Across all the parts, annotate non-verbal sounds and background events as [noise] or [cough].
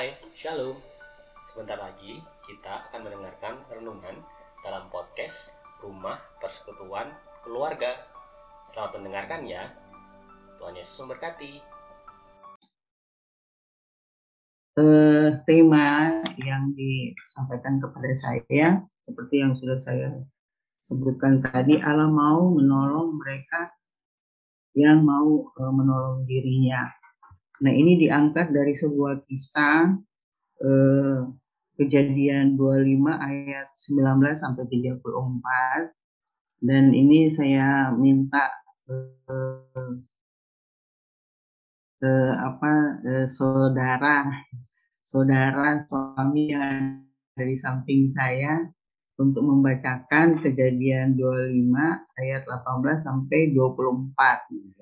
Hai, Shalom. Sebentar lagi kita akan mendengarkan renungan dalam podcast Rumah Persekutuan Keluarga. Selamat mendengarkan ya. Tuhan Yesus memberkati. eh, tema yang disampaikan kepada saya seperti yang sudah saya sebutkan tadi Allah mau menolong mereka yang mau eh, menolong dirinya. Nah ini diangkat dari sebuah kisah eh, kejadian 25 ayat 19 sampai 34 dan ini saya minta eh, eh, apa eh, saudara saudara suami yang ada di samping saya untuk membacakan kejadian 25 ayat 18 sampai 24.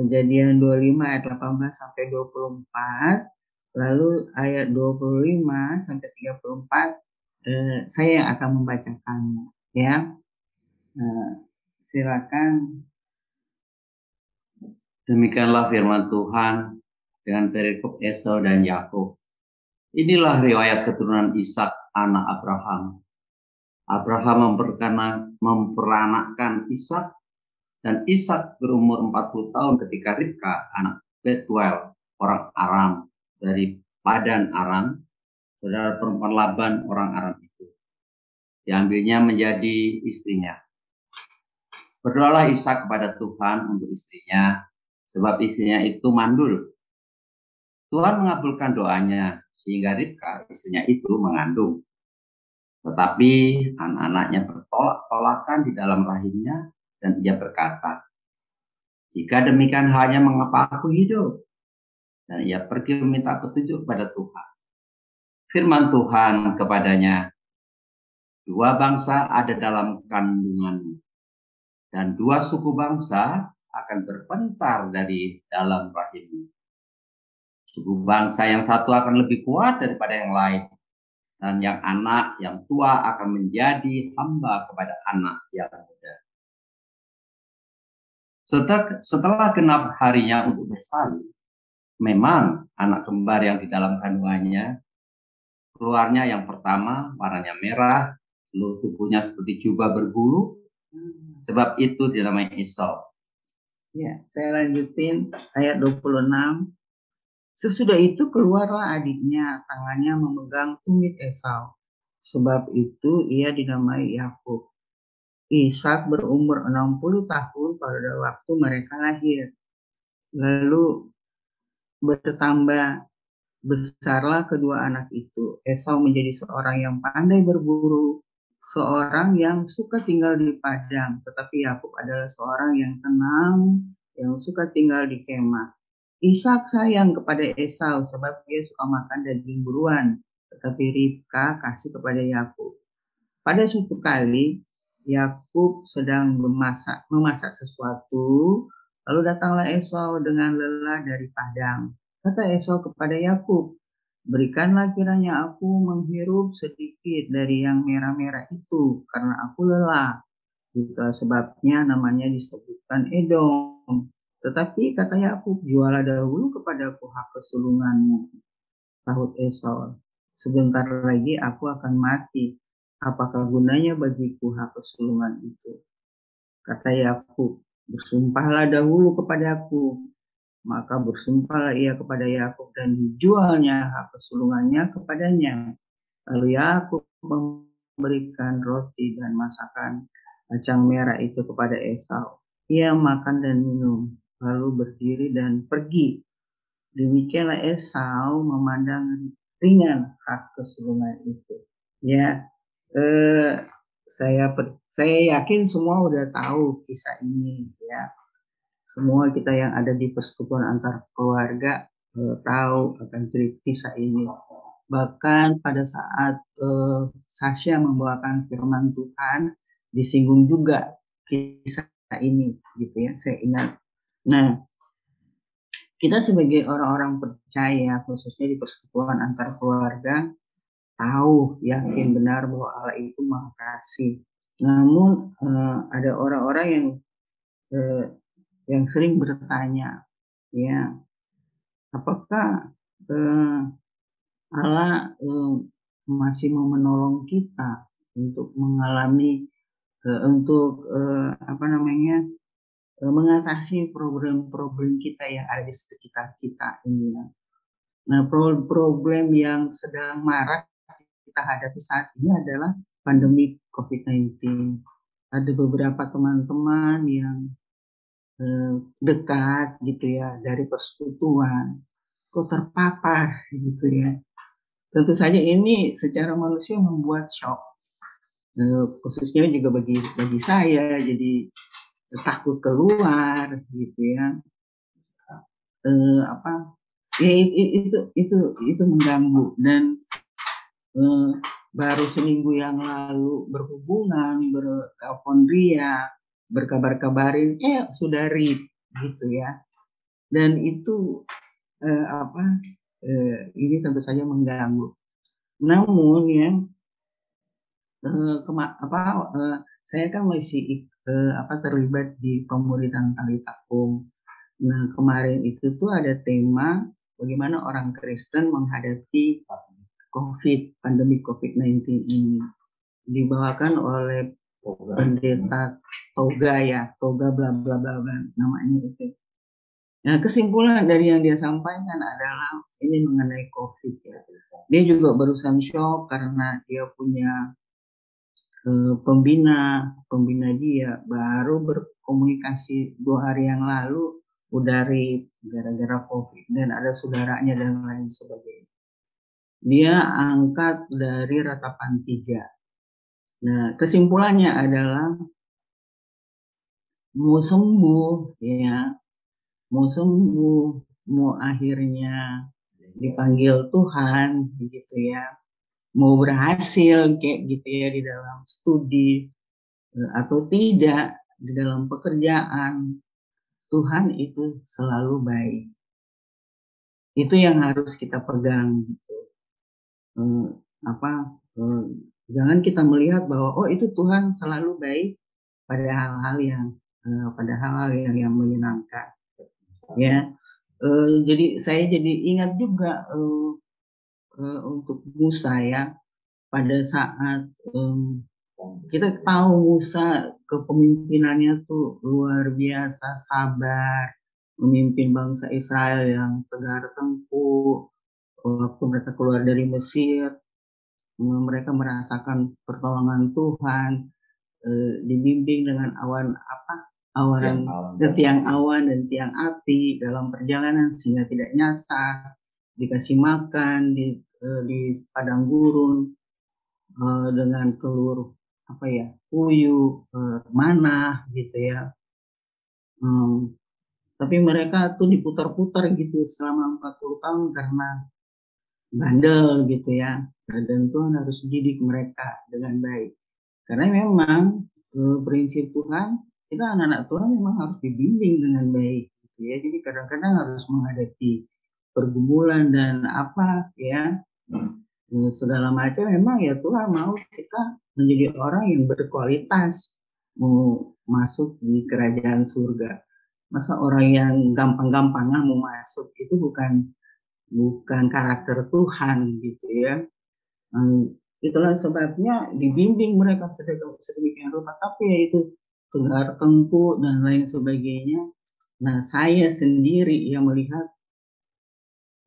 Kejadian 25 ayat 18 sampai 24, lalu ayat 25 sampai 34 eh, saya akan membacakannya ya. Eh, silakan Demikianlah firman Tuhan dengan perikop Esau dan Yakub. Inilah riwayat keturunan Ishak anak Abraham. Abraham memperkana- memperanakkan Ishak dan Ishak berumur 40 tahun ketika Ribka anak Betuel orang Aram dari Padan Aram, saudara perempuan Laban orang Aram itu. Diambilnya menjadi istrinya. Berdoalah Ishak kepada Tuhan untuk istrinya sebab istrinya itu mandul. Tuhan mengabulkan doanya sehingga Ribka istrinya itu mengandung. Tetapi anak-anaknya bertolak-tolakan di dalam rahimnya dan ia berkata, jika demikian hanya mengapa aku hidup? Dan ia pergi meminta petunjuk kepada Tuhan. Firman Tuhan kepadanya, dua bangsa ada dalam kandunganmu, dan dua suku bangsa akan berpentar dari dalam rahimmu. Suku bangsa yang satu akan lebih kuat daripada yang lain. Dan yang anak yang tua akan menjadi hamba kepada anak yang muda. Setelah, setelah genap harinya untuk bersalin, memang anak kembar yang di dalam kandungannya, keluarnya yang pertama warnanya merah, seluruh tubuhnya seperti jubah berbulu, sebab itu dinamai Esau. Ya, saya lanjutin ayat 26. Sesudah itu keluarlah adiknya, tangannya memegang tumit Esau. Sebab itu ia dinamai Yakub. Ishak berumur 60 tahun pada waktu mereka lahir. Lalu bertambah besarlah kedua anak itu. Esau menjadi seorang yang pandai berburu, seorang yang suka tinggal di padang, tetapi Yakub adalah seorang yang tenang, yang suka tinggal di kemah. Ishak sayang kepada Esau sebab dia suka makan daging buruan, tetapi Ribka kasih kepada Yakub. Pada suatu kali Yakub sedang memasak memasak sesuatu, lalu datanglah Esau dengan lelah dari padang. Kata Esau kepada Yakub, Berikanlah kiranya aku menghirup sedikit dari yang merah-merah itu, karena aku lelah. Itulah sebabnya namanya disebutkan Edom. Tetapi kata Yakub, jualah dahulu kepadaku hak kesulunganmu. Sahut Esau, sebentar lagi aku akan mati. Apakah gunanya bagiku hak kesulungan itu? Kata Yakub, bersumpahlah dahulu kepadaku, maka bersumpahlah ia kepada Yakub dan dijualnya hak kesulungannya kepadanya. Lalu Yakub memberikan roti dan masakan kacang merah itu kepada Esau. Ia makan dan minum, lalu berdiri dan pergi. Demikianlah Esau memandang ringan hak kesulungan itu. Ya, eh, saya saya yakin semua udah tahu kisah ini ya semua kita yang ada di persekutuan antar keluarga eh, tahu akan cerita kisah ini. Bahkan pada saat eh, Sasha membawakan firman Tuhan, disinggung juga kisah ini, gitu ya. Saya ingat. Nah, kita sebagai orang-orang percaya, khususnya di persekutuan antar keluarga, tahu, yakin benar bahwa Allah itu maha kasih. Namun eh, ada orang-orang yang eh, yang sering bertanya, ya, apakah eh, Allah eh, masih mau menolong kita untuk mengalami eh, untuk eh, apa namanya eh, mengatasi problem-problem kita yang ada di sekitar kita ini ya. Nah, problem yang sedang marak kita hadapi saat ini adalah pandemi COVID-19. Ada beberapa teman-teman yang eh, dekat gitu ya dari persekutuan kok terpapar gitu ya. Tentu saja ini secara manusia membuat shock. Eh, khususnya juga bagi bagi saya jadi takut keluar gitu ya. Eh, apa ya itu itu itu mengganggu. Dan eh, baru seminggu yang lalu berhubungan bertelepon Ria berkabar-kabarin eh sudah rip gitu ya dan itu eh, apa eh, ini tentu saja mengganggu. Namun ya eh, apa eh, saya kan masih eh, apa terlibat di pemuridan tali takung. Nah kemarin itu tuh ada tema bagaimana orang Kristen menghadapi COVID pandemi COVID-19 ini dibawakan oleh pendeta Toga ya Toga bla bla bla bla namanya itu Nah, kesimpulan dari yang dia sampaikan adalah ini mengenai COVID ya. Dia juga barusan shock karena dia punya uh, pembina, pembina dia baru berkomunikasi dua hari yang lalu udah gara-gara COVID dan ada saudaranya dan lain sebagainya. Dia angkat dari ratapan tiga. Nah, kesimpulannya adalah mau sembuh ya mau sembuh, mau akhirnya dipanggil Tuhan gitu ya, mau berhasil kayak gitu ya di dalam studi eh, atau tidak di dalam pekerjaan, Tuhan itu selalu baik. Itu yang harus kita pegang gitu. Eh, apa eh, jangan kita melihat bahwa oh itu Tuhan selalu baik pada hal-hal yang eh, pada hal-hal yang, yang menyenangkan. Ya. Uh, jadi saya jadi ingat juga uh, uh, untuk Musa ya. Pada saat um, kita tahu Musa kepemimpinannya tuh luar biasa sabar memimpin bangsa Israel yang tegar tengkuk waktu mereka keluar dari Mesir mereka merasakan pertolongan Tuhan dibimbing dengan awan apa? Awan dan tiang awan dan tiang api dalam perjalanan sehingga tidak nyasar dikasih makan di uh, di padang gurun uh, dengan telur apa ya puyuh uh, mana gitu ya. Um, tapi mereka tuh diputar-putar gitu selama 40 tahun karena bandel gitu ya. Dan Tuhan harus didik mereka dengan baik. Karena memang prinsip Tuhan kita anak-anak Tuhan memang harus dibimbing dengan baik gitu ya. Jadi kadang-kadang harus menghadapi pergumulan dan apa ya hmm. segala macam. Memang ya Tuhan mau kita menjadi orang yang berkualitas mau masuk di kerajaan surga. Masa orang yang gampang-gampangan mau masuk itu bukan bukan karakter Tuhan gitu ya hmm, itulah sebabnya dibimbing mereka sedemikian rupa tapi ya itu gelar tengku dan lain sebagainya. Nah, saya sendiri yang melihat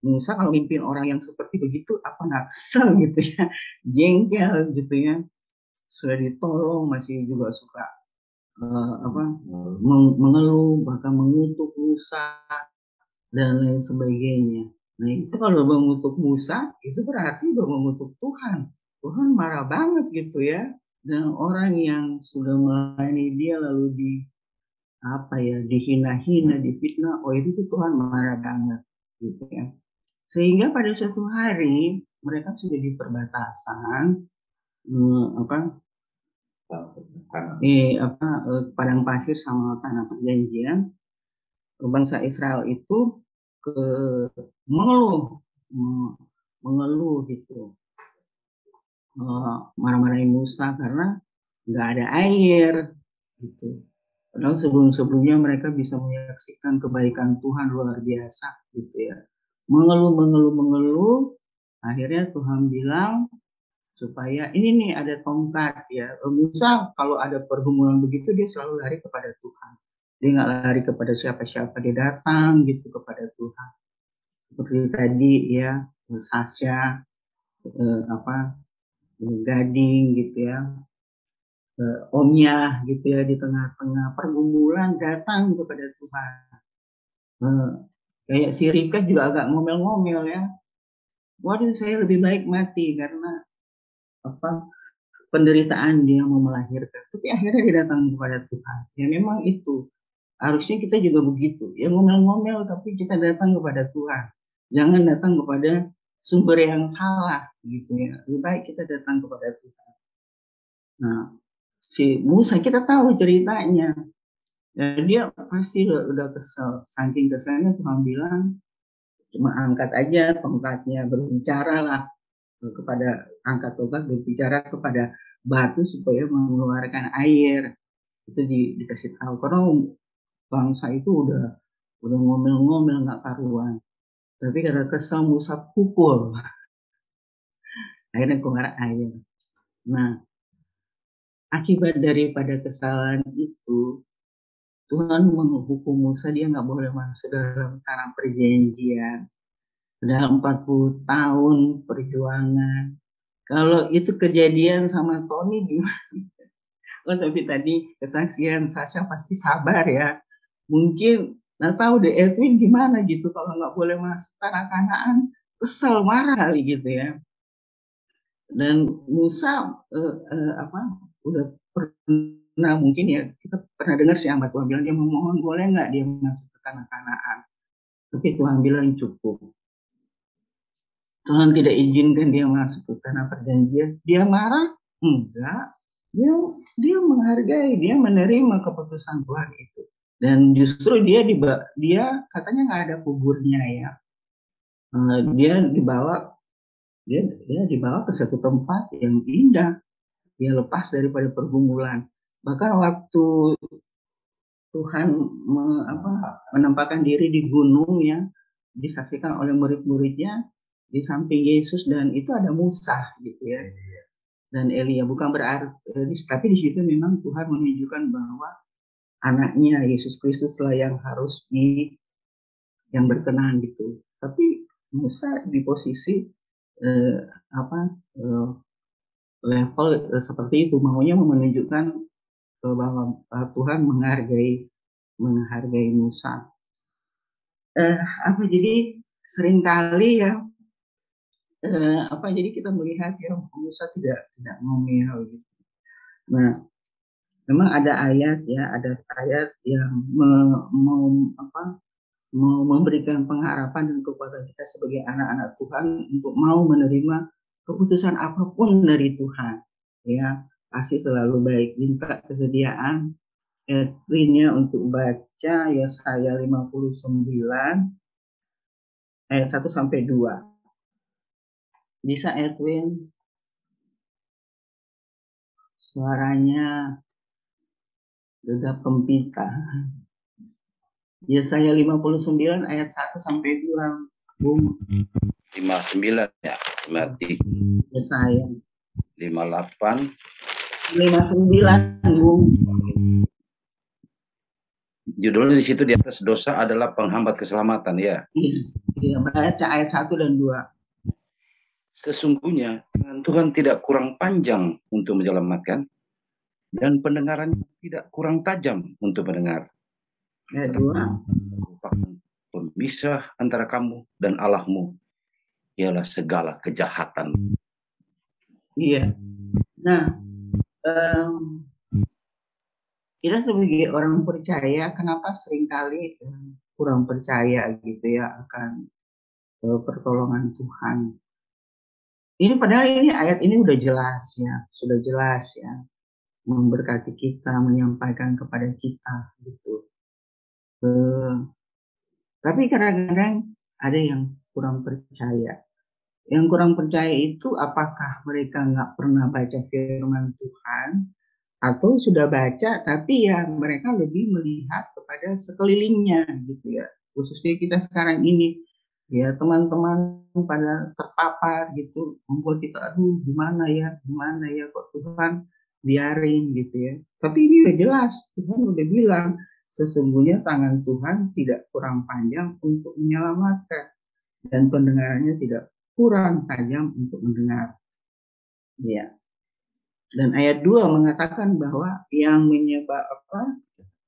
Musa kalau mimpin orang yang seperti begitu apa nggak kesel [laughs] gitu ya, jengkel gitu ya, sudah ditolong masih juga suka uh, apa mengeluh bahkan mengutuk Musa dan lain sebagainya. Nah itu kalau mengutuk Musa itu berarti udah mengutuk Tuhan. Tuhan marah banget gitu ya dan orang yang sudah melayani dia lalu di apa ya dihina-hina, difitnah, oh itu tuh Tuhan marah banget gitu ya. Sehingga pada suatu hari mereka sudah di perbatasan hmm, apa eh apa eh, padang pasir sama tanah perjanjian bangsa Israel itu ke mengeluh mengeluh gitu marah-marahin Musa karena nggak ada air gitu. Padahal sebelum-sebelumnya mereka bisa menyaksikan kebaikan Tuhan luar biasa gitu ya. Mengeluh, mengeluh, mengeluh, akhirnya Tuhan bilang supaya ini nih ada tongkat ya Musa kalau ada pergumulan begitu dia selalu lari kepada Tuhan dia nggak lari kepada siapa-siapa dia datang gitu kepada Tuhan. Seperti tadi ya Sasha eh, apa Gading gitu ya eh, Omnya gitu ya di tengah-tengah pergumulan datang kepada Tuhan. Eh, kayak si Rika juga agak ngomel-ngomel ya. Waduh saya lebih baik mati karena apa penderitaan dia mau melahirkan. Tapi akhirnya dia datang kepada Tuhan. Ya memang itu harusnya kita juga begitu. Ya ngomel-ngomel tapi kita datang kepada Tuhan. Jangan datang kepada sumber yang salah gitu ya. Lebih baik kita datang kepada Tuhan. Nah si Musa kita tahu ceritanya. Dan dia pasti udah, udah kesel. Saking keselnya Tuhan bilang cuma angkat aja tongkatnya berbicara lah kepada angkat tongkat berbicara kepada batu supaya mengeluarkan air. Itu di, dikasih tahu. Karena bangsa itu udah udah ngomel-ngomel nggak karuan tapi karena kesal Musa pukul akhirnya keluar air nah akibat daripada kesalahan itu Tuhan menghukum Musa dia nggak boleh masuk dalam tanah perjanjian. Dalam 40 tahun perjuangan. Kalau itu kejadian sama Tony gimana? Oh tapi tadi kesaksian Sasha pasti sabar ya. Mungkin nggak tahu deh Edwin gimana gitu kalau nggak boleh masuk tanah kanaan kesel marah kali gitu ya. Dan Musa eh, eh, apa udah pernah Nah mungkin ya kita pernah dengar si hamba Tuhan bilang dia memohon boleh nggak dia masuk ke tanah kanaan. Tapi Tuhan bilang cukup. Tuhan tidak izinkan dia masuk ke tanah perjanjian. Dia marah? Enggak. Dia dia menghargai, dia menerima keputusan Tuhan itu. Dan justru dia diba, dia katanya nggak ada kuburnya ya. Uh, dia dibawa dia dia dibawa ke satu tempat yang indah. Dia lepas daripada pergumulan Bahkan waktu Tuhan me, apa, menempatkan diri di gunung ya, disaksikan oleh murid-muridnya di samping Yesus dan itu ada Musa gitu ya. Iya. Dan Elia bukan berarti tapi di situ memang Tuhan menunjukkan bahwa anaknya Yesus Kristus lah yang harus di yang berkenan gitu. Tapi Musa di posisi eh, apa eh, level eh, seperti itu maunya menunjukkan bahwa Tuhan menghargai menghargai Musa. Eh, apa jadi sering kali ya eh, apa jadi kita melihat ya Musa tidak tidak ngomel gitu. Nah, memang ada ayat ya, ada ayat yang mau, mau apa mau memberikan pengharapan dan kekuatan kita sebagai anak-anak Tuhan untuk mau menerima keputusan apa pun dari Tuhan ya kasih selalu baik. Minta kesediaan Edwinnya untuk baca Yesaya 59 ayat 1 sampai 2. Bisa Edwin? Suaranya gegap gempita. Yesaya 59 ayat 1 sampai 2. Bung. 59 ya, berarti. Yesaya. 58 59 Bung. Judulnya di situ di atas dosa adalah penghambat keselamatan ya. Iya, iya baca ayat 1 dan 2. Sesungguhnya Tuhan tidak kurang panjang untuk menyelamatkan dan pendengarannya tidak kurang tajam untuk mendengar. Ayat 2. Merupakan pemisah antara kamu dan Allahmu ialah segala kejahatan. Iya. Nah, um, kita sebagai orang percaya kenapa sering kali um, kurang percaya gitu ya akan uh, pertolongan Tuhan. Ini padahal ini ayat ini udah jelas ya, sudah jelas ya memberkati kita, menyampaikan kepada kita gitu. Uh, tapi kadang-kadang ada yang kurang percaya. Yang kurang percaya itu apakah mereka nggak pernah baca firman Tuhan atau sudah baca tapi ya mereka lebih melihat kepada sekelilingnya gitu ya. Khususnya kita sekarang ini. Ya teman-teman pada terpapar gitu. Membuat kita aduh gimana ya gimana ya kok Tuhan biarin gitu ya. Tapi ini udah jelas Tuhan udah bilang sesungguhnya tangan Tuhan tidak kurang panjang untuk menyelamatkan dan pendengarannya tidak kurang tajam untuk mendengar. Ya dan ayat 2 mengatakan bahwa yang menyebab apa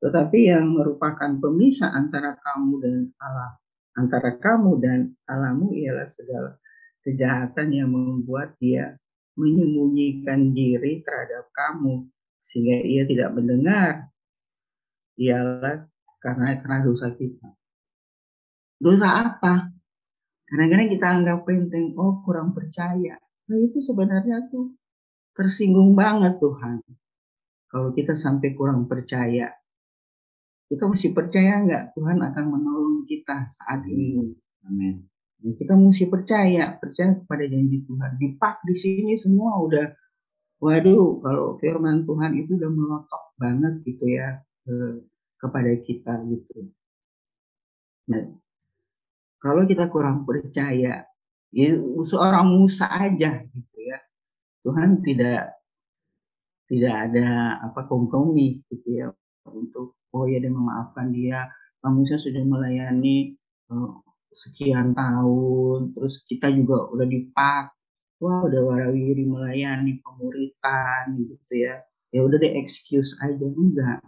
tetapi yang merupakan pemisah antara kamu dan Allah antara kamu dan Allahmu ialah segala kejahatan yang membuat dia menyembunyikan diri terhadap kamu sehingga ia tidak mendengar ialah karena karena dosa kita. Dosa apa? Kadang-kadang kita anggap penting, oh kurang percaya. Nah itu sebenarnya tuh tersinggung banget Tuhan. Kalau kita sampai kurang percaya, kita mesti percaya nggak Tuhan akan menolong kita saat ini. Amin. Kita mesti percaya, percaya kepada janji Tuhan. Di pak di sini semua udah, waduh, kalau firman Tuhan itu udah melotok banget gitu ya ke, kepada kita gitu. Nah, kalau kita kurang percaya, ya seorang Musa aja gitu ya, Tuhan tidak tidak ada apa kompromi gitu ya untuk oh ya dia memaafkan dia manusia sudah melayani uh, sekian tahun terus kita juga udah dipak wah udah warawiri melayani pemuritan gitu ya. Ya udah deh excuse aja. Enggak.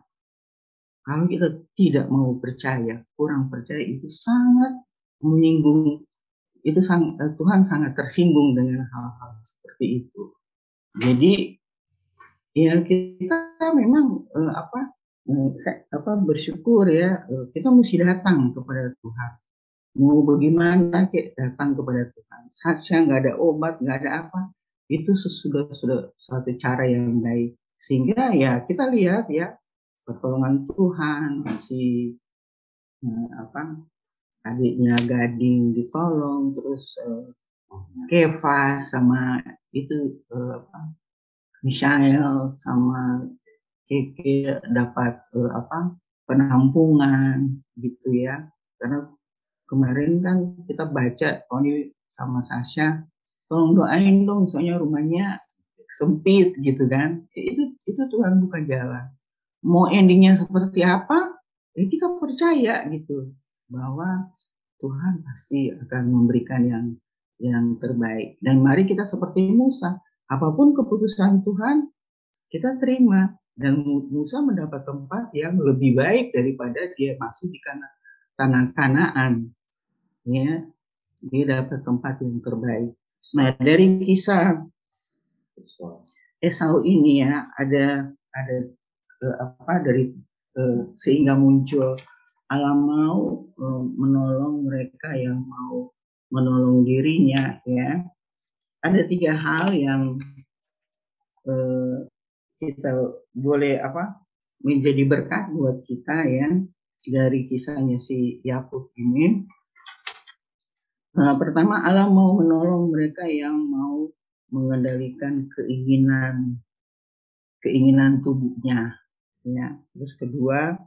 Kalau kita tidak mau percaya kurang percaya itu sangat menyinggung itu sang, eh, Tuhan sangat tersinggung dengan hal-hal seperti itu. Jadi ya kita memang eh, apa apa bersyukur ya eh, kita mesti datang kepada Tuhan mau bagaimana kayak datang kepada Tuhan. Saja nggak ada obat nggak ada apa. Itu sesudah sudah suatu cara yang baik. Sehingga ya kita lihat ya pertolongan Tuhan si eh, apa adiknya Gading ditolong terus eh, Keva sama itu eh, apa Michael sama Keke dapat uh, apa penampungan gitu ya. Karena kemarin kan kita baca Tony sama Sasha. Tolong doain dong soalnya rumahnya sempit gitu kan. Ya, itu itu Tuhan buka jalan. Mau endingnya seperti apa ya kita percaya gitu bahwa Tuhan pasti akan memberikan yang yang terbaik. Dan mari kita seperti Musa apa pun keputusan Tuhan kita terima. Dan Musa mendapat tempat yang lebih baik daripada dia masuk di tanah tanah Kanaan. Ya dia dapat tempat yang terbaik. Nah dari kisah Esau ini ya ada ada uh, apa dari uh, sehingga muncul Allah mau uh, menolong mereka yang mau menolong dirinya ya. Ada tiga hal yang uh, kita boleh apa menjadi berkat buat kita ya dari kisahnya si Yakub ini. Nah, pertama Allah mau menolong mereka yang mau mengendalikan keinginan keinginan tubuhnya ya. Terus kedua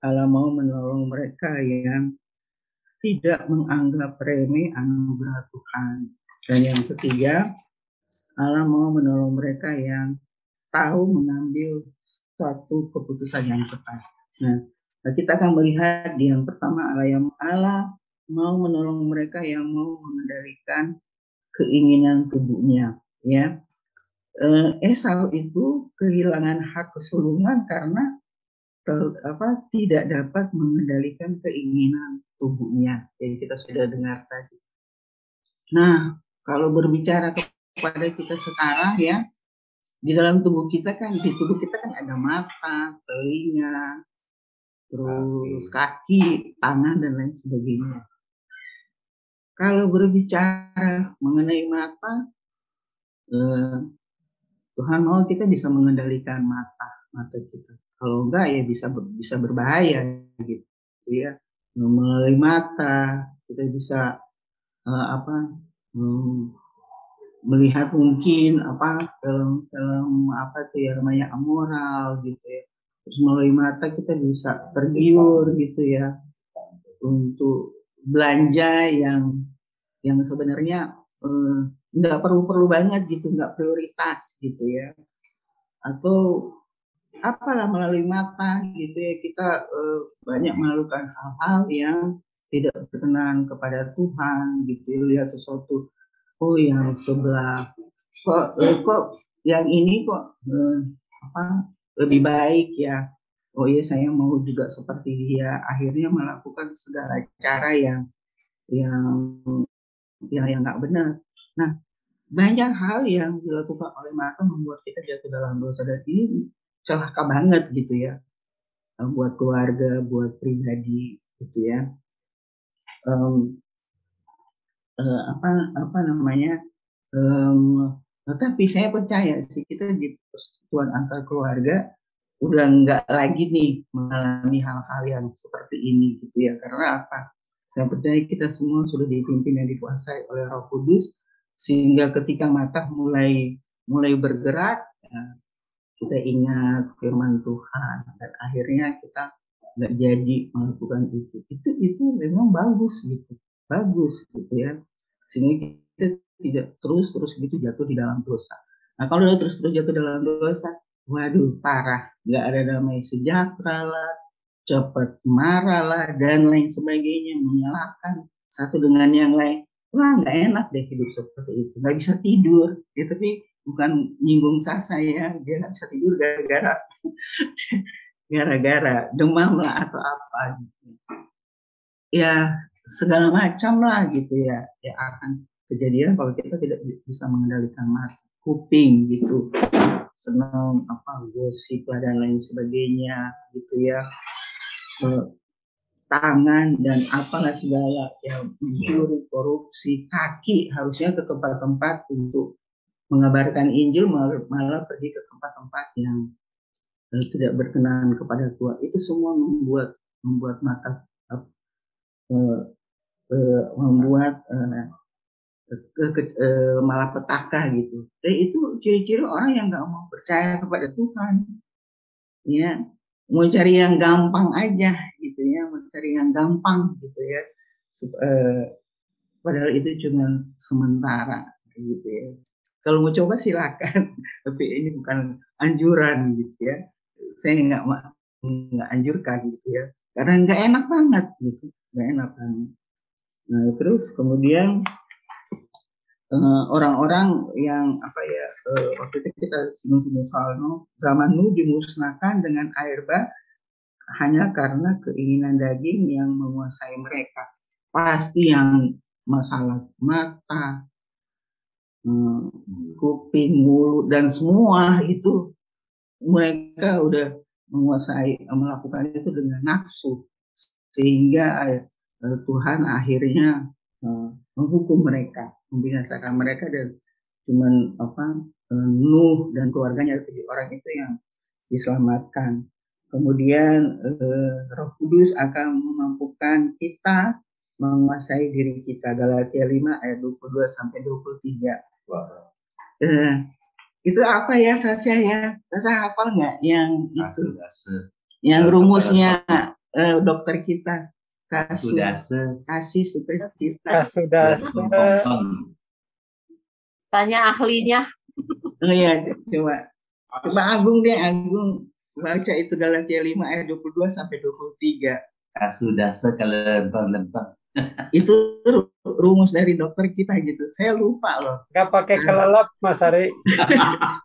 Allah mau menolong mereka yang tidak menganggap remeh anugerah Tuhan. Dan yang ketiga, Allah mau menolong mereka yang tahu mengambil suatu keputusan yang tepat. Nah, kita akan melihat di yang pertama Allah yang Allah mau menolong mereka yang mau mengendalikan keinginan tubuhnya, ya. Eh, Esau itu kehilangan hak kesulungan karena ter, apa tidak dapat mengendalikan keinginan tubuhnya. Jadi kita sudah dengar tadi. Nah, kalau berbicara kepada kita sekarang ya, di dalam tubuh kita kan di tubuh kita kan ada mata, telinga, terus kaki, tangan dan lain sebagainya. Kalau berbicara mengenai mata, eh, Tuhan mau kita bisa mengendalikan mata mata kita. Kalau enggak ya bisa bisa berbahaya gitu ya. Melalui mata kita bisa eh, apa hmm, melihat mungkin apa film-film apa tuh ya namanya amoral gitu ya terus melalui mata kita bisa tergiur gitu ya untuk belanja yang yang sebenarnya eh, nggak uh, perlu-perlu banget gitu, nggak prioritas gitu ya. Atau apalah melalui mata gitu ya kita uh, banyak melakukan hal-hal yang tidak berkenan kepada Tuhan gitu ya, lihat sesuatu oh yang sebelah kok uh, kok yang ini kok uh, apa lebih baik ya. Oh iya saya mau juga seperti dia. Akhirnya melakukan segala cara yang yang yang yang nggak benar. Nah banyak hal yang dilakukan oleh mata membuat kita jatuh dalam dosa. Dan ini celaka banget gitu ya. Buat keluarga buat pribadi gitu ya. Um, uh, apa apa namanya? Um, tapi saya percaya sih kita di persekutuan antar keluarga udah nggak lagi nih mengalami hal-hal yang seperti ini gitu ya. Karena apa? Saya percaya kita semua sudah dipimpin dan dikuasai oleh Roh Kudus sehingga ketika mata mulai mulai bergerak ya, kita ingat firman Tuhan dan akhirnya kita nggak jadi melakukan itu. Itu itu memang bagus gitu bagus gitu ya sehingga kita tidak terus terus gitu jatuh di dalam dosa. Nah kalau udah terus terus jatuh dalam dosa waduh parah. Nggak ada damai sejahtera lah cepat marah lah dan lain sebagainya. Menyalahkan satu dengan yang lain. Wah nggak enak deh hidup seperti itu. Nggak bisa tidur. Ya tapi bukan nyinggung sasa ya. Dia nggak bisa tidur gara-gara [laughs] gara-gara demam lah atau apa gitu. Ya segala macam lah gitu ya. Ya akan kejadian kalau kita tidak bisa mengendalikan mata kuping gitu. Senang apa gosip lah dan lain sebagainya gitu ya. Eh, tangan dan apalah segala yang mencuri korupsi. Kaki harusnya ke tempat-tempat untuk mengabarkan Injil malah pergi ke tempat-tempat yang eh, tidak berkenan kepada Tuhan. Itu semua membuat membuat mata eh, eh, membuat eh, ke, ke, e, malapetaka gitu. Dan itu ciri-ciri orang yang nggak mau percaya kepada Tuhan. Ya, mau cari yang gampang aja gitu ya, mau cari yang gampang gitu ya. Padahal itu cuma sementara gitu ya. Kalau mau coba silakan, [laughs] tapi ini bukan anjuran gitu ya. Saya nggak nggak anjurkan gitu ya, karena nggak enak banget gitu, nggak enak banget. Nah terus kemudian Eh, orang-orang yang apa ya uh, waktu itu kita singgung-singgung soal no, zaman nu dimusnahkan dengan air bah hanya karena keinginan daging yang menguasai mereka. Pasti yang masalah mata uh, kuping mulut dan semua itu mereka udah menguasai melakukan itu dengan nafsu. Sehingga Tuhan akhirnya uh, menghukum mereka membinasakan mereka dan cuman apa eh, Nuh dan keluarganya tujuh orang itu yang diselamatkan. Kemudian eh, Roh Kudus akan memampukan kita menguasai diri kita. Galatia 5 ayat 22 sampai 23. Wow. Eh, itu apa ya Sasya ya? Sasya hafal nggak yang itu? Yang rumusnya eh, dokter kita. Kasudase. Kasih sukacita. Kasudase. Tanya ahlinya. Oh iya, coba. Coba Agung deh, Agung baca itu Galatia 5 ayat 22 sampai 23. Kasudase kalau lempar-lempar. itu rumus dari dokter kita gitu. Saya lupa loh. Gak pakai kelelep Mas Ari.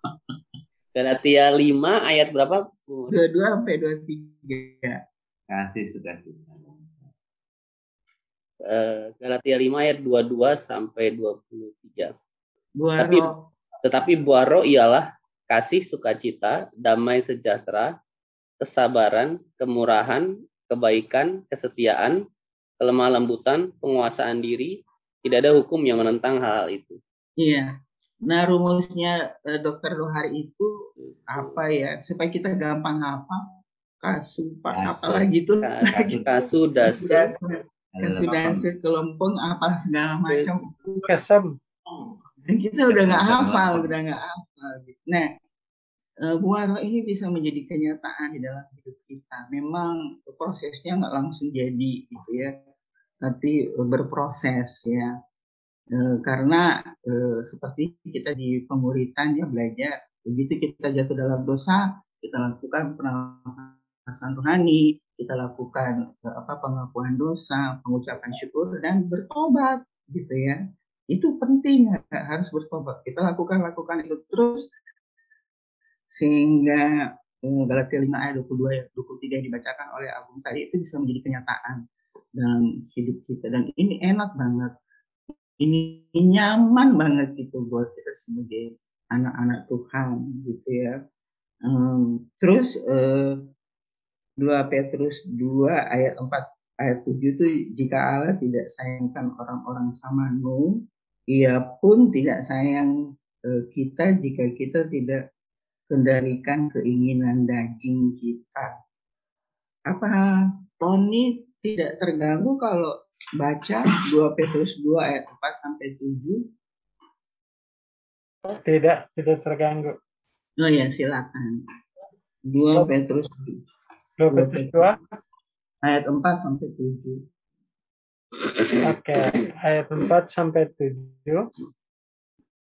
[laughs] Galatia 5 ayat berapa? 22 sampai 23. Kasih sudah kita. Galatia 5 ayat 22 sampai 23. Buaro. Tapi tetapi buaro ialah kasih sukacita, damai sejahtera, kesabaran, kemurahan, kebaikan, kesetiaan, kelemah lembutan, penguasaan diri, tidak ada hukum yang menentang hal-hal itu. Iya. Nah rumusnya eh, dokter Dohar itu apa ya supaya kita gampang hafal kasu pak apalagi itu kasu, kasu dasar sudah sekelompong apa segala macam. Kesem. Dan kita udah nggak hafal udah nggak hafal gitu. nah buah ini bisa menjadi kenyataan di dalam hidup kita. Memang prosesnya nggak langsung jadi gitu ya. Tapi berproses ya. Eh, karena eh, seperti kita di pemuritan ya belajar begitu kita jatuh dalam dosa kita lakukan pernafasan rohani kita lakukan eh, apa pengakuan dosa pengucapan syukur dan bertobat gitu ya. Itu penting harus bertobat. Kita lakukan lakukan itu terus sehingga eh, Galatia 5 ayat 22 ayat 23 yang dibacakan oleh Agung tadi itu bisa menjadi kenyataan dalam hidup kita. Dan ini enak banget. Ini nyaman banget gitu buat kita sebagai anak-anak Tuhan gitu ya. Um, terus uh, 2 Petrus 2 ayat 4 ayat 7 itu jika Allah tidak sayangkan orang-orang sama ia pun tidak sayang uh, kita jika kita tidak kendalikan keinginan daging kita. Apa Tony tidak terganggu kalau baca 2 Petrus 2 ayat 4 sampai 7? Tidak, tidak terganggu. Oh ya, silakan. 2 Petrus 2 Petrus 2 ayat 4 sampai 7. Oke, ayat 4 sampai 7.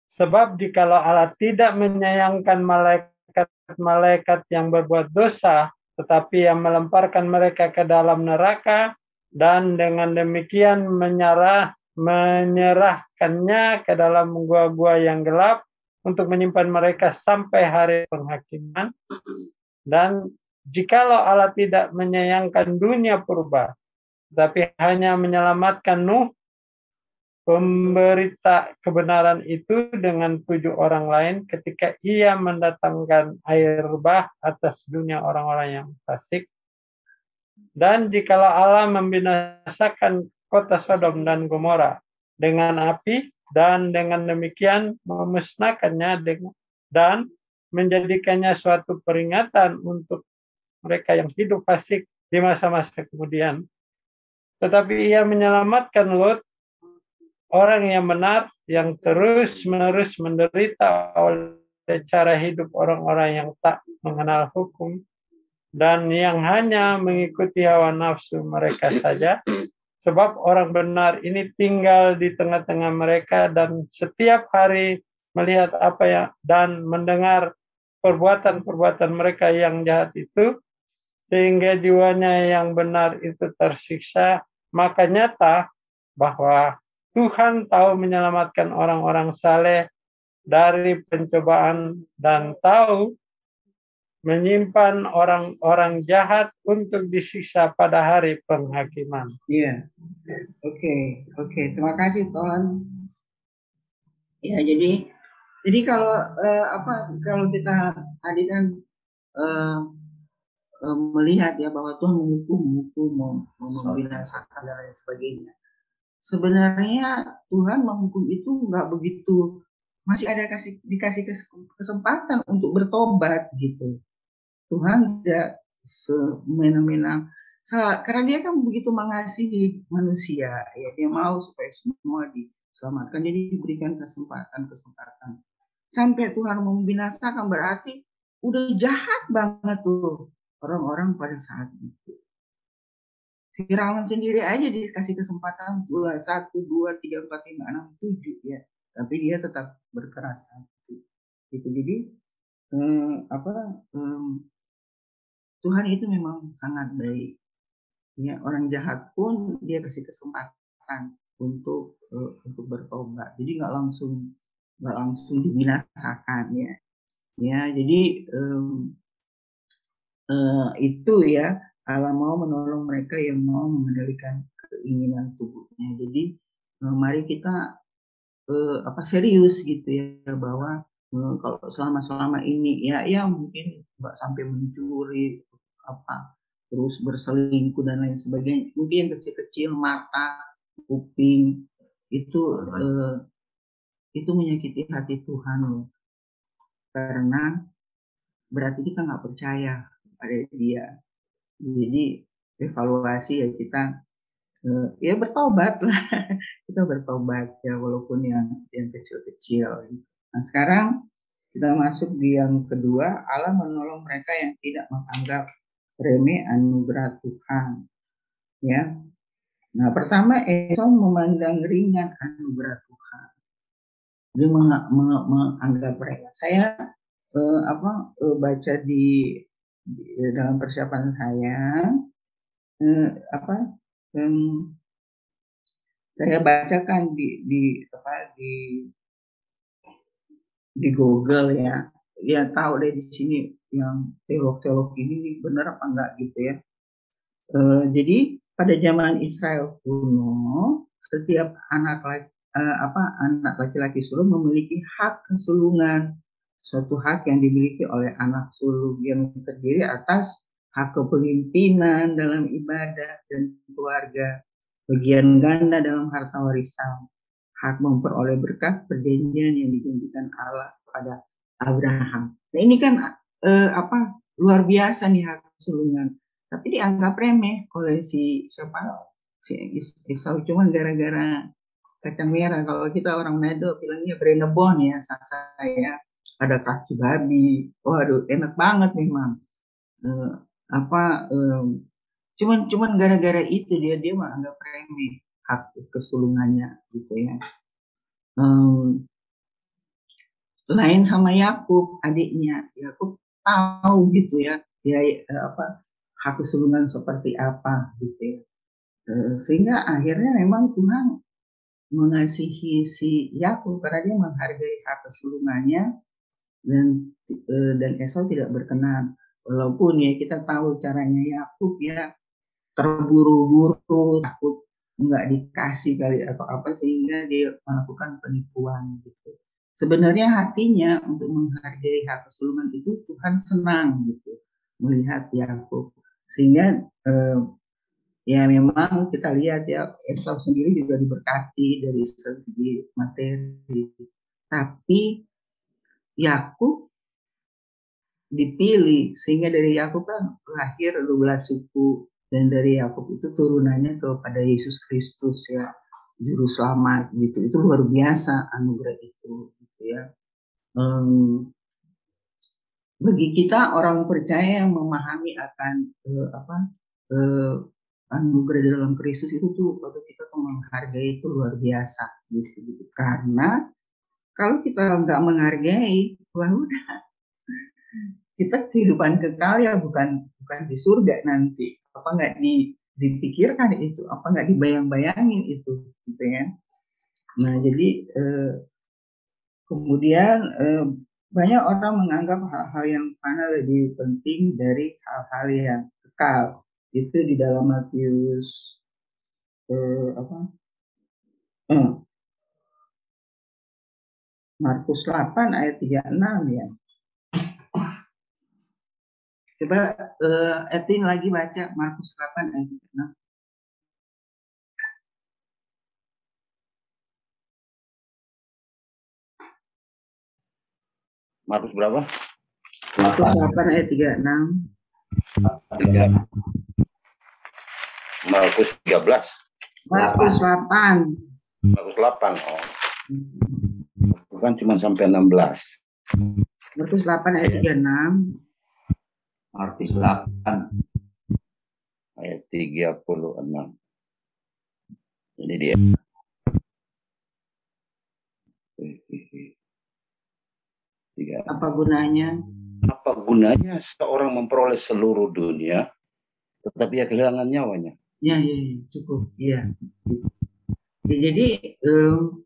Sebab jikalau Allah tidak menyayangkan malaikat-malaikat yang berbuat dosa, tetapi yang melemparkan mereka ke dalam neraka, dan dengan demikian menyerah menyerahkannya ke dalam gua-gua yang gelap untuk menyimpan mereka sampai hari penghakiman dan jikalau Allah tidak menyayangkan dunia purba tapi hanya menyelamatkan Nuh pemberita kebenaran itu dengan tujuh orang lain ketika ia mendatangkan air bah atas dunia orang-orang yang fasik. Dan jikalau Allah membinasakan kota Sodom dan Gomora dengan api dan dengan demikian memusnahkannya dan menjadikannya suatu peringatan untuk mereka yang hidup fasik di masa-masa kemudian. Tetapi ia menyelamatkan Lot, orang yang benar, yang terus-menerus menderita oleh cara hidup orang-orang yang tak mengenal hukum dan yang hanya mengikuti hawa nafsu mereka saja. Sebab orang benar ini tinggal di tengah-tengah mereka dan setiap hari melihat apa yang dan mendengar perbuatan-perbuatan mereka yang jahat itu sehingga jiwanya yang benar itu tersiksa maka nyata bahwa Tuhan tahu menyelamatkan orang-orang saleh dari pencobaan dan tahu menyimpan orang-orang jahat untuk disiksa pada hari penghakiman. Iya, oke, okay. oke, okay. terima kasih Tuhan. Ya, jadi, jadi kalau uh, apa kalau kita tadi kan uh, uh, melihat ya bahwa Tuhan menghukum, menghukum, membinasakan dan lain sebagainya. Sebenarnya Tuhan menghukum itu nggak begitu masih ada kasih dikasih kesempatan untuk bertobat gitu. Tuhan tidak semena-mena karena dia kan begitu mengasihi manusia ya dia mau supaya semua diselamatkan jadi diberikan kesempatan kesempatan sampai Tuhan membinasakan berarti udah jahat banget tuh orang-orang pada saat itu Firaun sendiri aja dikasih kesempatan dua satu dua tiga empat lima enam tujuh ya tapi dia tetap berkeras hati gitu jadi eh, apa eh, Tuhan itu memang sangat baik. Ya, orang jahat pun dia kasih kesempatan untuk uh, untuk bertobat. Jadi nggak langsung nggak langsung dibinasakan ya. Ya, jadi um, uh, itu ya Allah mau menolong mereka yang mau mengendalikan keinginan tubuhnya. Jadi uh, mari kita uh, apa serius gitu ya bahwa kalau selama selama ini ya ya mungkin nggak sampai mencuri apa terus berselingkuh dan lain sebagainya. Mungkin yang kecil-kecil mata kuping itu eh, itu menyakiti hati Tuhan loh. Karena berarti kita nggak percaya pada dia jadi evaluasi ya kita eh, ya bertobat lah [laughs] kita bertobat ya walaupun yang yang kecil-kecil nah sekarang kita masuk di yang kedua Allah menolong mereka yang tidak menganggap remeh anugerah Tuhan. Ya. Nah, pertama Esau memandang ringan anugerah Tuhan. Dia menganggap mereka. Saya eh, apa eh, baca di, di dalam persiapan saya eh, apa eh, saya bacakan di di apa di di Google ya. Ya tahu deh di sini yang teolog-teolog ini benar apa enggak gitu ya. E, jadi pada zaman Israel kuno setiap anak laki, e, apa anak laki-laki sulung memiliki hak kesulungan suatu hak yang dimiliki oleh anak sulung yang terdiri atas hak kepemimpinan dalam ibadah dan keluarga bagian ganda dalam harta warisan, hak memperoleh berkat perjanjian yang dijanjikan Allah kepada Abraham. Nah ini kan eh, apa luar biasa nih hak sulungan, tapi dianggap remeh oleh si siapa si Esau cuman gara-gara kacang merah. Kalau kita orang Manado bilangnya brenebon ya, saya ada kaki babi, waduh enak banget memang. Eh, apa eh, cuman cuman gara-gara itu dia dia mah anggap remeh hak kesulungannya gitu ya. Um, lain sama Yakub adiknya. Yakub tahu gitu ya dia eh, apa hak kesulungan seperti apa gitu ya. Uh, sehingga akhirnya memang Tuhan mengasihi si Yakub karena dia menghargai hak kesulungannya dan uh, dan Esau tidak berkenan. Walaupun ya kita tahu caranya Yakub ya terburu-buru takut nggak dikasih kali atau apa sehingga dia melakukan penipuan gitu. Sebenarnya hatinya untuk menghargai hak kesulungan itu Tuhan senang gitu melihat Yakub. Sehingga eh, ya memang kita lihat ya Esau sendiri juga diberkati dari segi materi. Tapi Yakub dipilih sehingga dari Yakub kan lahir 12 suku. Dan dari Yakub itu turunannya kepada Yesus Kristus ya juru selamat gitu. Itu luar biasa anugerah itu gitu ya. Um, bagi kita orang percaya yang memahami akan uh, apa uh, anugerah dalam Kristus itu tuh waktu kita menghargai itu luar biasa gitu, gitu. karena kalau kita nggak menghargai wah udah. Kita kehidupan kekal ya bukan bukan di surga nanti. Apa nggak di, dipikirkan itu? Apa nggak dibayang-bayangin itu gitu ya. Nah jadi eh, kemudian eh, banyak orang menganggap hal-hal yang mana lebih penting dari hal-hal yang kekal. Itu di dalam Matius eh, apa? Eh, Markus 8 ayat 36 ya Coba uh, Etin lagi baca Markus 8 ayat 6. Markus berapa? Markus 8 ayat 36. 3. Markus 13. Markus 8. Markus 8. Oh. Bukan cuma sampai 16. Markus 8 ayat 36. Markus 8 ayat 36. Ini dia. Tiga. Apa gunanya? Apa gunanya seorang memperoleh seluruh dunia, tetapi ya kehilangan nyawanya? Ya, ya, ya cukup. Ya. ya jadi um,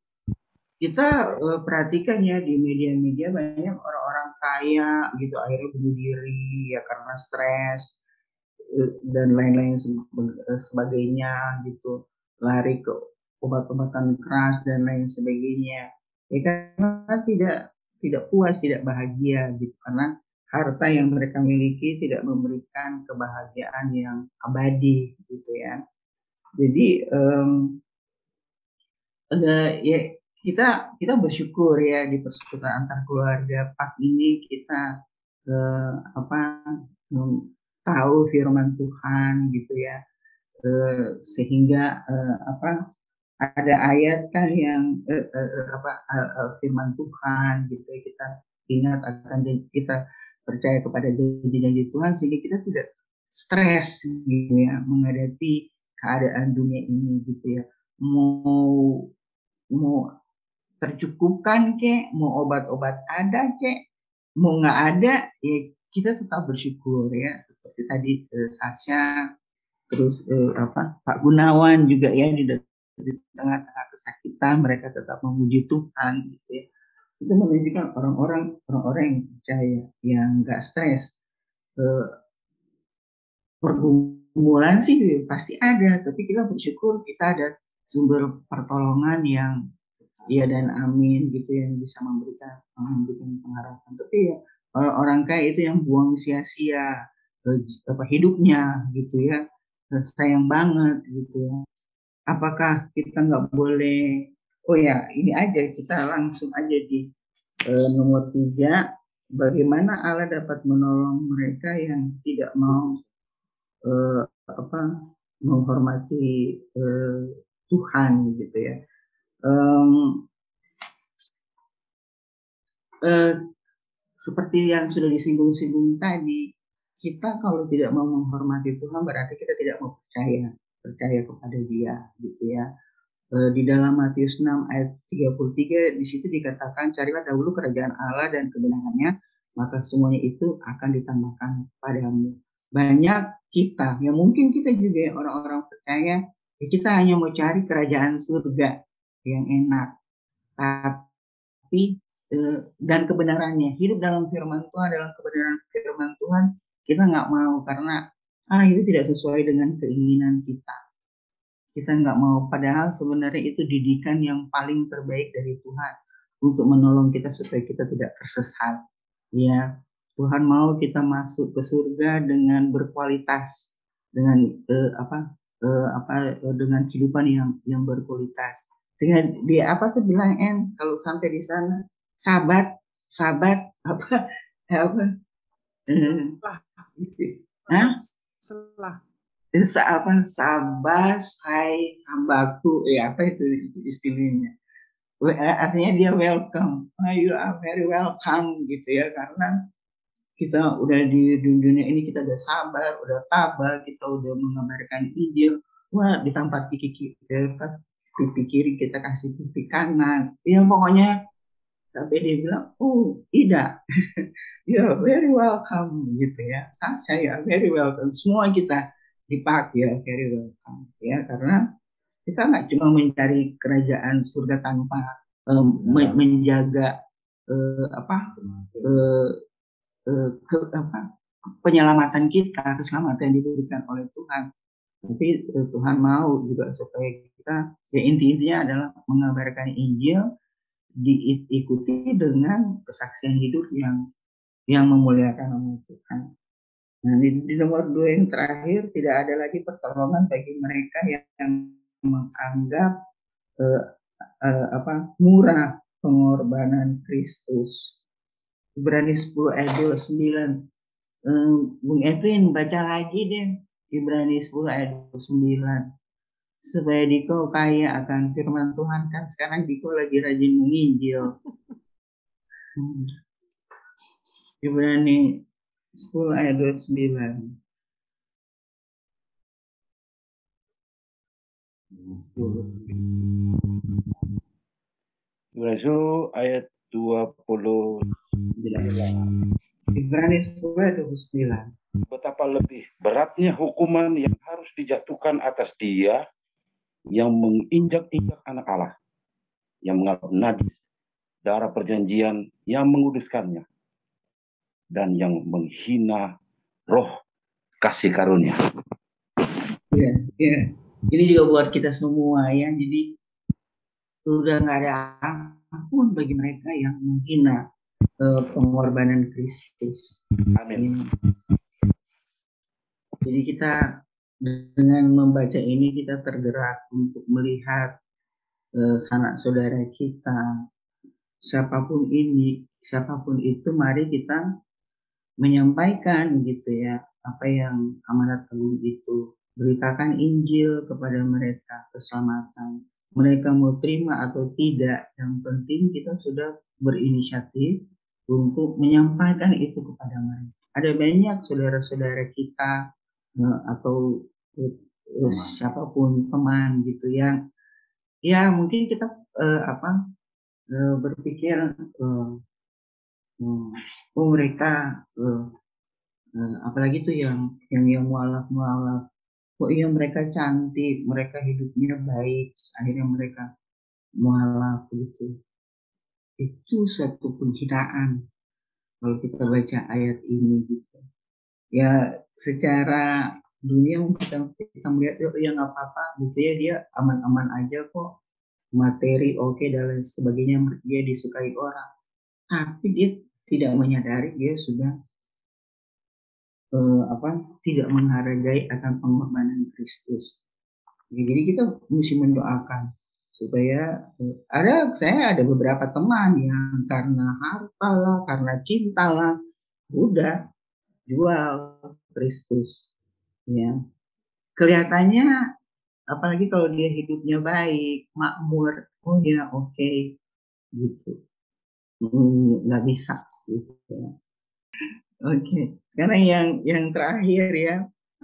kita uh, perhatikan ya di media-media banyak orang-orang kaya gitu akhirnya bunuh diri ya karena stres uh, dan lain-lain eh, sebagainya gitu. Lari ke obat-obatan keras dan lain sebagainya. Ya karena tidak tidak puas tidak bahagia gitu. Karena harta yang mereka miliki tidak memberikan kebahagiaan yang abadi gitu ya. Jadi um, ada ya kita kita bersyukur ya di persekutuan antar keluarga Pak ini kita eh, apa tahu firman Tuhan gitu ya. Eh, sehingga eh, apa ada ayat kan yang eh, eh, eh apa eh, firman Tuhan gitu ya kita ingat akan kita percaya kepada janji-janji Tuhan sehingga kita tidak stres gitu ya menghadapi keadaan dunia ini gitu ya. Mau mau tercukupkan ke mau obat-obat ada ke mau nggak ada ya kita tetap bersyukur ya. Seperti tadi eh, Sasha terus eh, apa Pak Gunawan juga ya di, di tengah-tengah kesakitan mereka tetap memuji Tuhan gitu ya. Itu menunjukkan orang-orang orang-orang yang percaya yang nggak stres eh, pergumulan sih pasti ada tapi kita bersyukur kita ada sumber pertolongan yang ya dan amin gitu yang bisa memberikan memberikan pengharapan. Tapi ya orang-orang kaya itu yang buang sia-sia eh, apa hidupnya gitu ya eh, sayang banget gitu ya. Apakah kita nggak boleh oh ya ini aja kita langsung aja di eh, nomor tiga bagaimana Allah dapat menolong mereka yang tidak mau eh, apa menghormati eh, Tuhan gitu ya um, uh, seperti yang sudah disinggung-singgung tadi, kita kalau tidak mau menghormati Tuhan berarti kita tidak mau percaya, percaya kepada Dia, gitu ya. Uh, di dalam Matius 6 ayat 33 di situ dikatakan carilah dahulu kerajaan Allah dan kebenarannya maka semuanya itu akan ditambahkan padamu. Banyak kita, yang mungkin kita juga orang-orang percaya, ya kita hanya mau cari kerajaan surga, yang enak. Tapi eh, dan kebenarannya hidup dalam firman Tuhan dalam kebenaran firman Tuhan kita nggak mau karena ah itu tidak sesuai dengan keinginan kita. Kita nggak mau padahal sebenarnya itu didikan yang paling terbaik dari Tuhan untuk menolong kita supaya kita tidak tersesat. Ya, Tuhan mau kita masuk ke surga dengan berkualitas, dengan eh, apa eh, apa eh, dengan kehidupan yang yang berkualitas dengan dia apa tuh bilang en kalau sampai di sana sahabat sahabat apa apa? Setelah. Gitu. Hah? setelah. Sa apa sabas hai hambaku ya apa itu, itu istilahnya. Eh, artinya dia welcome. Oh, you are very welcome gitu ya karena kita udah di dunia ini kita udah sabar udah tabah kita udah mengabarkan Injil wah ditampar kiki kiki pipi kiri kita kasih pipi kanan. Ya pokoknya sampai dia bilang oh tidak [laughs] ya very welcome gitu ya. Saya ya very welcome. Semua kita dipakai ya very welcome ya. Karena kita nggak cuma mencari kerajaan surga tanpa um, menjaga uh, apa uh, uh, ke, apa penyelamatan kita keselamatan yang diberikan oleh Tuhan tapi uh, Tuhan mau juga supaya kita ya intinya adalah mengabarkan Injil diikuti dengan kesaksian hidup yang yang memuliakan nama Tuhan. Nah di, di nomor dua yang terakhir tidak ada lagi pertolongan bagi mereka yang, yang menganggap uh, uh, apa murah pengorbanan Kristus. Ibrani 10 ayat 29. Um, Bung Edwin baca lagi deh Ibrani 10 ayat 29 supaya Diko kaya akan firman Tuhan. Kan sekarang Diko lagi rajin menginjil. Hmm. Ibrani 10 ayat 29 Ibrani 10 ayat 29 Ibrani 10 ayat 29 betapa lebih beratnya hukuman yang harus dijatuhkan atas dia yang menginjak-injak anak Allah, yang menganggap najis darah perjanjian yang menguduskannya, dan yang menghina roh kasih karunia. Ya, ya. Ini juga buat kita semua ya. Jadi sudah nggak ada ampun bagi mereka yang menghina uh, pengorbanan Kristus. Amin. Jadi kita dengan membaca ini kita tergerak untuk melihat eh, sanak saudara kita, siapa pun ini, siapa pun itu, mari kita menyampaikan gitu ya apa yang amanat agung itu. Beritakan Injil kepada mereka keselamatan. Mereka mau terima atau tidak yang penting kita sudah berinisiatif untuk menyampaikan itu kepada mereka. Ada banyak saudara-saudara kita atau terus siapa pun teman gitu yang ya mungkin kita uh, apa uh, berpikir uh, uh, oh mereka uh, uh, apalagi tuh yang yang yang mualaf mualaf. Oh iya mereka cantik mereka hidupnya baik akhirnya mereka mualaf gitu. Itu suatu penghinaan kalau kita baca ayat ini gitu. Ya secara dunia kita kita melihat ya nggak apa-apa gitu ya dia aman-aman aja kok. Materi oke okay, dan lain sebagainya dia disukai orang. Tapi dia tidak menyadari dia sudah uh, apa tidak menghargai akan pengorbanan Kristus. Ya, jadi kita mesti mendoakan supaya uh, ada saya ada beberapa teman yang karena harta lah karena cinta lah udah jual Kristus ya. Kelihatannya apalagi kalau dia hidupnya baik makmur oh ya oke okay. gitu. Hmm, nggak bisa gitu ya. Oke okay. sekarang yang yang terakhir ya.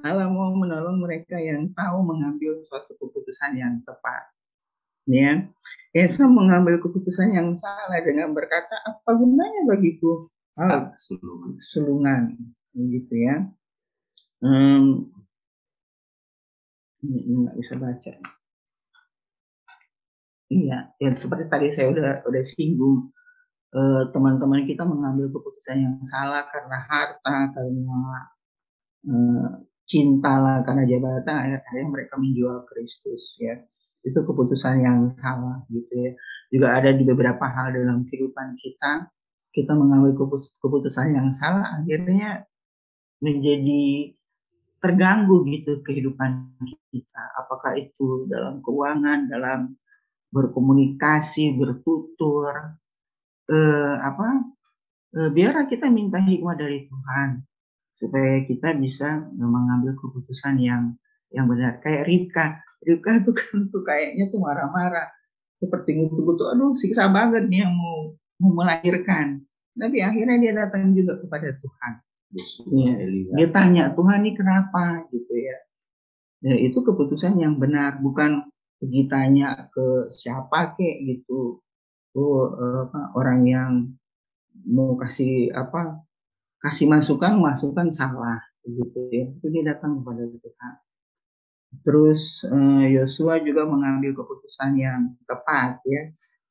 Allah mau menolong mereka yang tahu mengambil suatu keputusan yang tepat ya. Esa mengambil keputusan yang salah dengan berkata apa gunanya bagiku? Ah, sulungan. sulungan gitu ya hmm, ini nggak bisa baca. Iya ya seperti tadi saya udah udah singgung eh, teman-teman kita mengambil keputusan yang salah karena harta karena eh, cinta lah karena jabatan akhirnya mereka menjual Kristus ya. Itu keputusan yang salah gitu ya. Juga ada di beberapa hal dalam kehidupan kita kita mengambil keputusan yang salah akhirnya menjadi terganggu gitu kehidupan kita. Apakah itu dalam keuangan, dalam berkomunikasi, bertutur, eh, apa? Eh, biar kita minta hikmah dari Tuhan supaya kita bisa mengambil keputusan yang yang benar. Kayak Ribka, Ribka tuh [laughs] kan tuh kayaknya tuh marah-marah, seperti ngutu-ngutu, aduh siksa banget nih yang mau, mau melahirkan. Tapi akhirnya dia datang juga kepada Tuhan Ya, dia tanya Tuhan ini kenapa? Gitu ya. Ya itu keputusan yang benar, bukan pergi tanya ke siapa kek gitu. Oh, apa, orang yang mau kasih apa kasih masukan masukan salah gitu ya. Itu dia datang kepada Tuhan. Terus eh, Yosua juga mengambil keputusan yang tepat ya.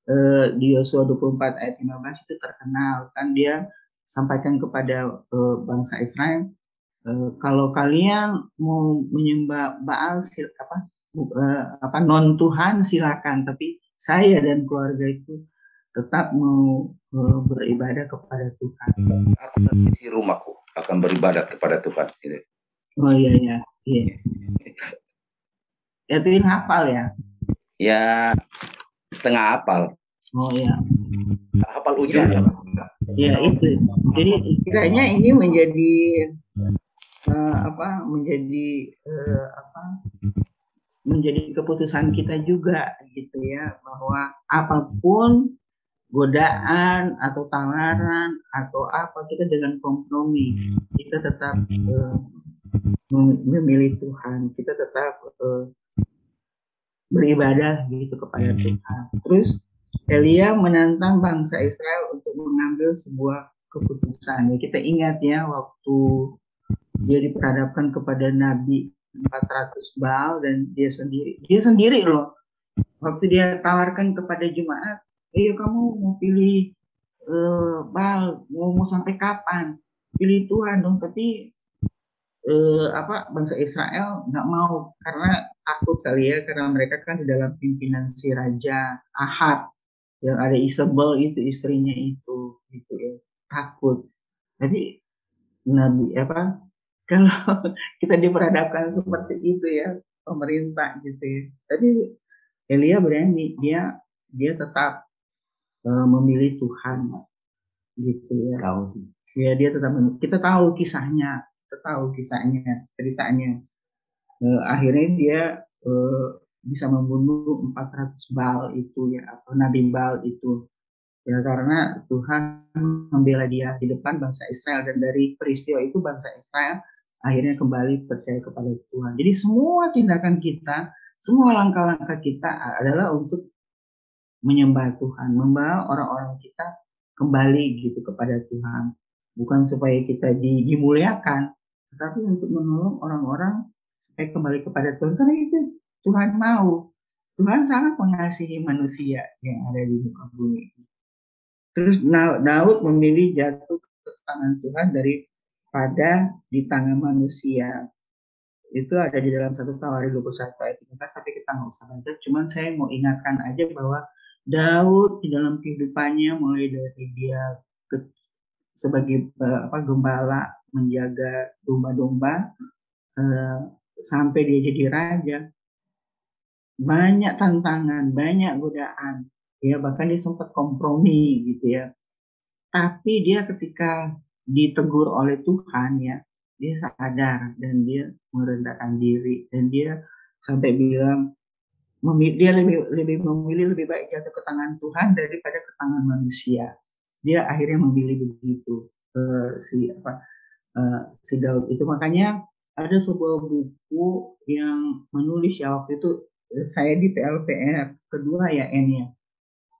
Eh, di Yosua 24 ayat 15 itu terkenal kan dia sampaikan kepada uh, bangsa Israel uh, kalau kalian mau menyembah Baal sil apa uh, apa non Tuhan silakan tapi saya dan keluarga itu tetap mau uh, beribadah kepada Tuhan. Aku isi rumahku akan beribadah kepada Tuhan. Oh iya iya iya. Edwin hafal ya? Ya setengah hafal. Oh iya. Hafal ujung ya. Ya itu. Jadi kiranya ini menjadi uh, apa? Menjadi uh, apa? Menjadi keputusan kita juga gitu ya bahwa apa pun godaan atau tawaran atau apa kita dengan kompromi kita tetap uh, memilih Tuhan kita tetap uh, beribadah gitu kepada Tuhan terus Elia menantang bangsa Israel untuk mengambil sebuah keputusan. Ya, kita ingat ya waktu dia diperhadapkan kepada Nabi 400 Baal dan dia sendiri. Dia sendiri loh. Waktu dia tawarkan kepada jemaat, ayo kamu mau pilih uh, Baal, mau, mau sampai kapan? Pilih Tuhan dong. Tapi uh, apa bangsa Israel nggak mau karena takut kali ya karena mereka kan di dalam pimpinan si raja Ahab yang ada Isabel itu istrinya itu gitu ya. Takut. Jadi nabi apa [laughs] kalau kita diperhadapkan seperti itu ya pemerintah gitu ya. Tapi Elia berani dia dia tetap uh, memilih Tuhan gitu ya. Tahu. Ya dia tetap kita tahu kisahnya kita tahu kisahnya ceritanya. Uh, akhirnya dia uh, bisa membunuh 400 bal itu ya atau nabi bal itu ya karena Tuhan membela dia di depan bangsa Israel dan dari peristiwa itu bangsa Israel akhirnya kembali percaya kepada Tuhan. Jadi semua tindakan kita, semua langkah-langkah kita adalah untuk menyembah Tuhan, membawa orang-orang kita kembali gitu kepada Tuhan. Bukan supaya kita dimuliakan, tetapi untuk menolong orang-orang supaya kembali kepada Tuhan. Karena itu Tuhan mau. Tuhan sangat mengasihi manusia yang ada di muka bumi. Terus Daud memilih jatuh ke tangan Tuhan daripada di tangan manusia. Itu ada di dalam satu Tawari 21 ayat 13, tapi kita nggak usah baca. Cuman saya mau ingatkan aja bahwa Daud di dalam kehidupannya mulai dari dia ke, sebagai eh, apa gembala menjaga domba-domba eh, sampai dia jadi raja banyak tantangan, banyak godaan, ya bahkan dia sempat kompromi gitu ya. Tapi dia ketika ditegur oleh Tuhan ya, dia sadar dan dia merendahkan diri dan dia sampai bilang dia lebih lebih memilih lebih baik jatuh ke tangan Tuhan daripada ke tangan manusia. Dia akhirnya memilih begitu uh, si apa uh, si Daud itu makanya ada sebuah buku yang menulis ya waktu itu saya di PLPR kedua ya N ya.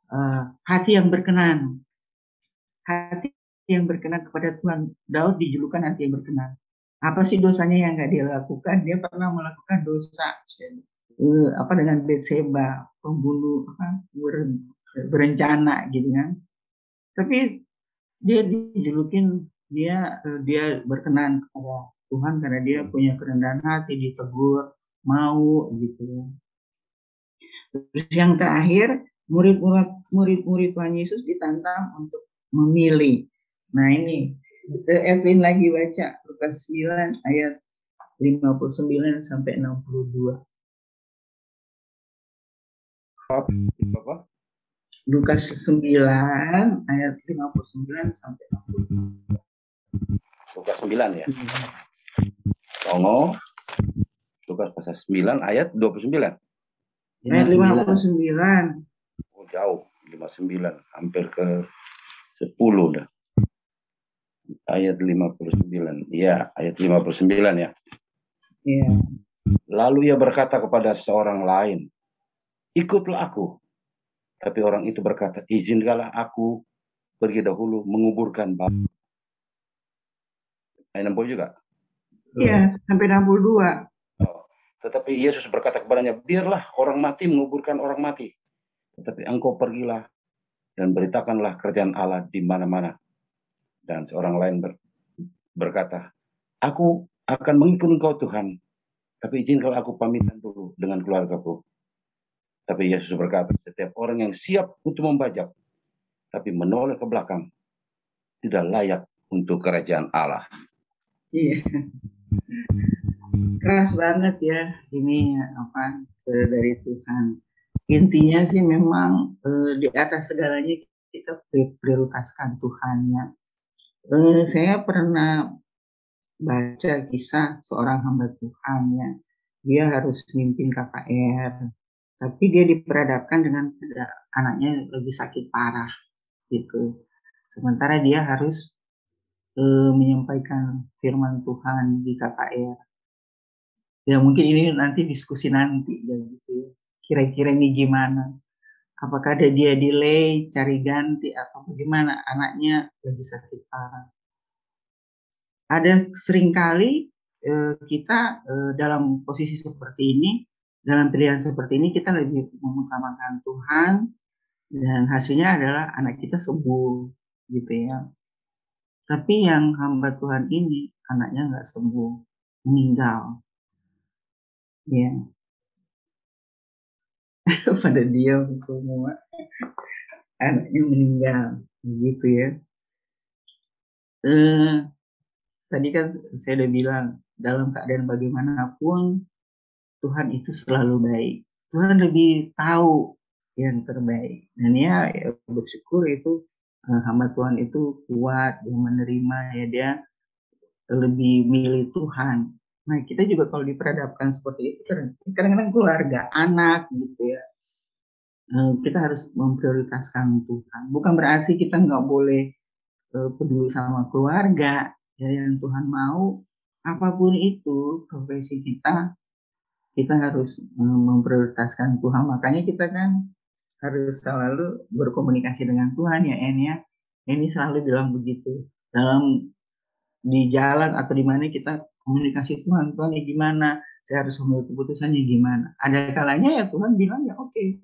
Uh, hati yang berkenan. Hati yang berkenan kepada Tuhan. Daud dijulukan hati yang berkenan. Apa sih dosanya yang nggak dia lakukan? Dia pernah melakukan dosa uh, apa dengan Betseba pembunuh apa ber, berencana gitu kan. Tapi dia dijulukin dia uh, dia berkenan kepada Tuhan karena dia punya kerendahan hati ditegur mau gitu ya Terus yang terakhir, murid-murid murid-murid Tuhan Yesus ditantang untuk memilih. Nah ini, Evelyn lagi baca Lukas 9 ayat 59 sampai 62. Apa? Lukas 9 ayat 59 sampai 62. Lukas 9 ya. Songo Lukas pasal 9 ayat 29. Ayat 59. Oh, jauh, 59, hampir ke 10 dah. Ayat 59. Iya, ayat 59 ya. Iya. Lalu ia berkata kepada seorang lain, "Ikutlah aku." Tapi orang itu berkata, "Izinkanlah aku pergi dahulu menguburkan bapak." Ayat 60 juga? Iya, sampai 62. Tetapi Yesus berkata kepadanya, biarlah orang mati menguburkan orang mati. Tetapi engkau pergilah dan beritakanlah kerjaan Allah di mana-mana. Dan seorang lain ber, berkata, aku akan mengikut engkau Tuhan, tapi izinkan aku pamitan dulu dengan keluargaku. Tapi Yesus berkata, setiap orang yang siap untuk membajak, tapi menoleh ke belakang, tidak layak untuk kerajaan Allah. Iya keras banget ya ini apa dari Tuhan. Intinya sih memang eh, di atas segalanya kita prioritaskan Tuhan ya. Eh, saya pernah baca kisah seorang hamba Tuhan ya. Dia harus memimpin KKR, tapi dia diperhadapkan dengan anaknya lagi sakit parah gitu. Sementara dia harus eh, menyampaikan firman Tuhan di KKR ya mungkin ini nanti diskusi nanti ya gitu ya. Kira-kira ini gimana? Apakah ada dia delay, cari ganti atau bagaimana? Anaknya lagi sakit parah. Ada sering kali eh, kita eh, dalam posisi seperti ini, dalam pilihan seperti ini kita lebih mengutamakan Tuhan dan hasilnya adalah anak kita sembuh gitu ya. Tapi yang hamba Tuhan ini anaknya nggak sembuh, meninggal ya [laughs] pada diam semua. Anaknya meninggal begitu ya. Eh, tadi kan saya udah bilang dalam keadaan bagaimanapun Tuhan itu selalu baik. Tuhan lebih tahu yang terbaik. Dan ya, ya bersyukur itu eh, hamba Tuhan itu kuat yang menerima ya dia lebih milih Tuhan Nah, kita juga kalau diperhadapkan seperti itu, kadang-kadang keluarga, anak gitu ya, eh, kita harus memprioritaskan Tuhan. Bukan berarti kita nggak boleh eh, peduli sama keluarga, ya yang Tuhan mau. Apa pun itu profesi kita kita harus memprioritaskan Tuhan. Makanya kita kan harus selalu berkomunikasi dengan Tuhan ya En ya. Ini selalu bilang begitu. Dalam di jalan atau di mana kita komunikasi Tuhan Tuhan ya gimana? Saya harus mengambil keputusannya gimana? Ada kalanya ya Tuhan bilang ya oke okay,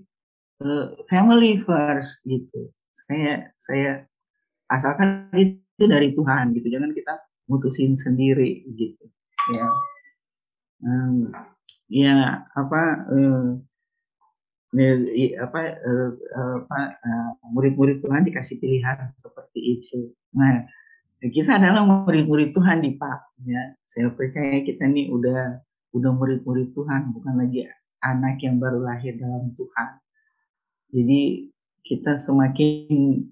uh, family first gitu. Saya saya asalkan itu dari Tuhan gitu jangan kita mutusin sendiri gitu ya. Um, ya apa uh, apa uh, apa murid-murid Tuhan dikasih pilihan seperti itu. Nah kita adalah murid-murid Tuhan di Pak. Ya saya percaya kita nih udah udah murid-murid Tuhan bukan lagi anak yang baru lahir dalam Tuhan. Jadi kita semakin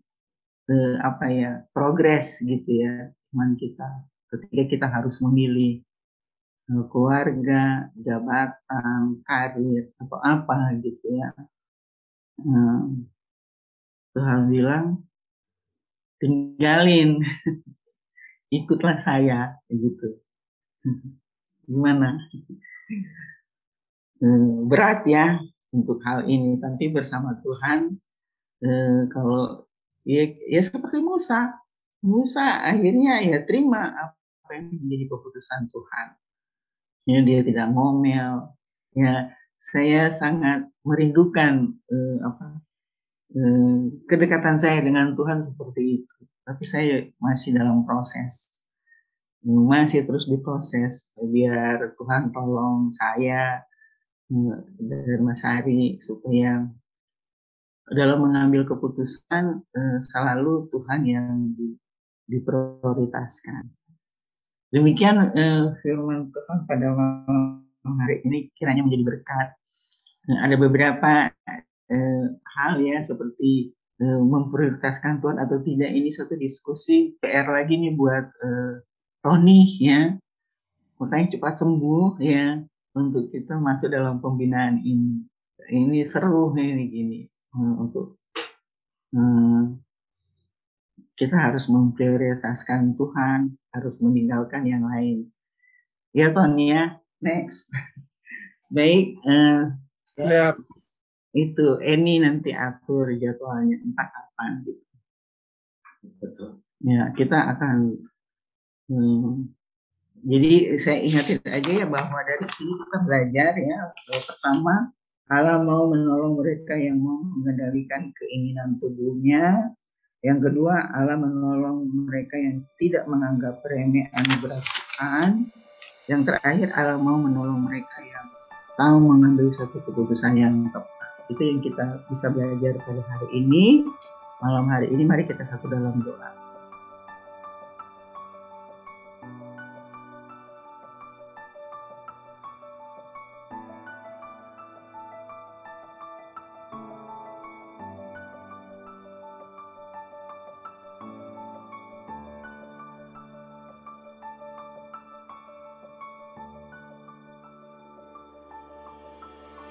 eh, apa ya progres gitu ya teman kita ketika kita harus memilih eh, keluarga jabatan karir atau apa gitu ya. Tuhan bilang tinggalin [laughs] ikutlah saya gitu. [laughs] Gimana? [laughs] Eh, berat ya untuk hal ini tapi bersama Tuhan eh, kalau ya, ya seperti Musa. Musa akhirnya ya terima apa yang menjadi keputusan Tuhan. Ya dia tidak ngomel. Ya saya sangat merindukan eh, apa eh, kedekatan saya dengan Tuhan seperti itu tapi saya masih dalam proses masih terus diproses biar Tuhan tolong saya eh, dan Mas Ari supaya dalam mengambil keputusan eh, selalu Tuhan yang di, diprioritaskan. Demikian eh, firman Tuhan pada malam hari ini kiranya menjadi berkat. ada beberapa hal ya seperti uh, memprioritaskan Tuhan atau tidak ini satu diskusi PR lagi nih buat uh, Tony ya. Makanya cepat sembuh ya untuk kita masuk dalam pembinaan ini. Ini seru nih ini gini. Uh, untuk uh, kita harus memprioritaskan Tuhan harus meninggalkan yang lain. Ya Tony ya next. [laughs] Baik uh, ya. Itu ini nanti atur jadwalnya entah kapan gitu betul ya kita akan Hmm. Jadi saya ingatin aja ya bahwa dari sini kita belajar ya pertama Allah mau menolong mereka yang mau mengendalikan keinginan tubuhnya. Yang kedua Allah menolong mereka yang tidak menganggap remeh anugerah Tuhan. Yang terakhir Allah mau menolong mereka yang tahu mengambil satu keputusan yang tepat. Itu yang kita bisa belajar pada hari ini. Malam hari ini mari kita satu dalam doa.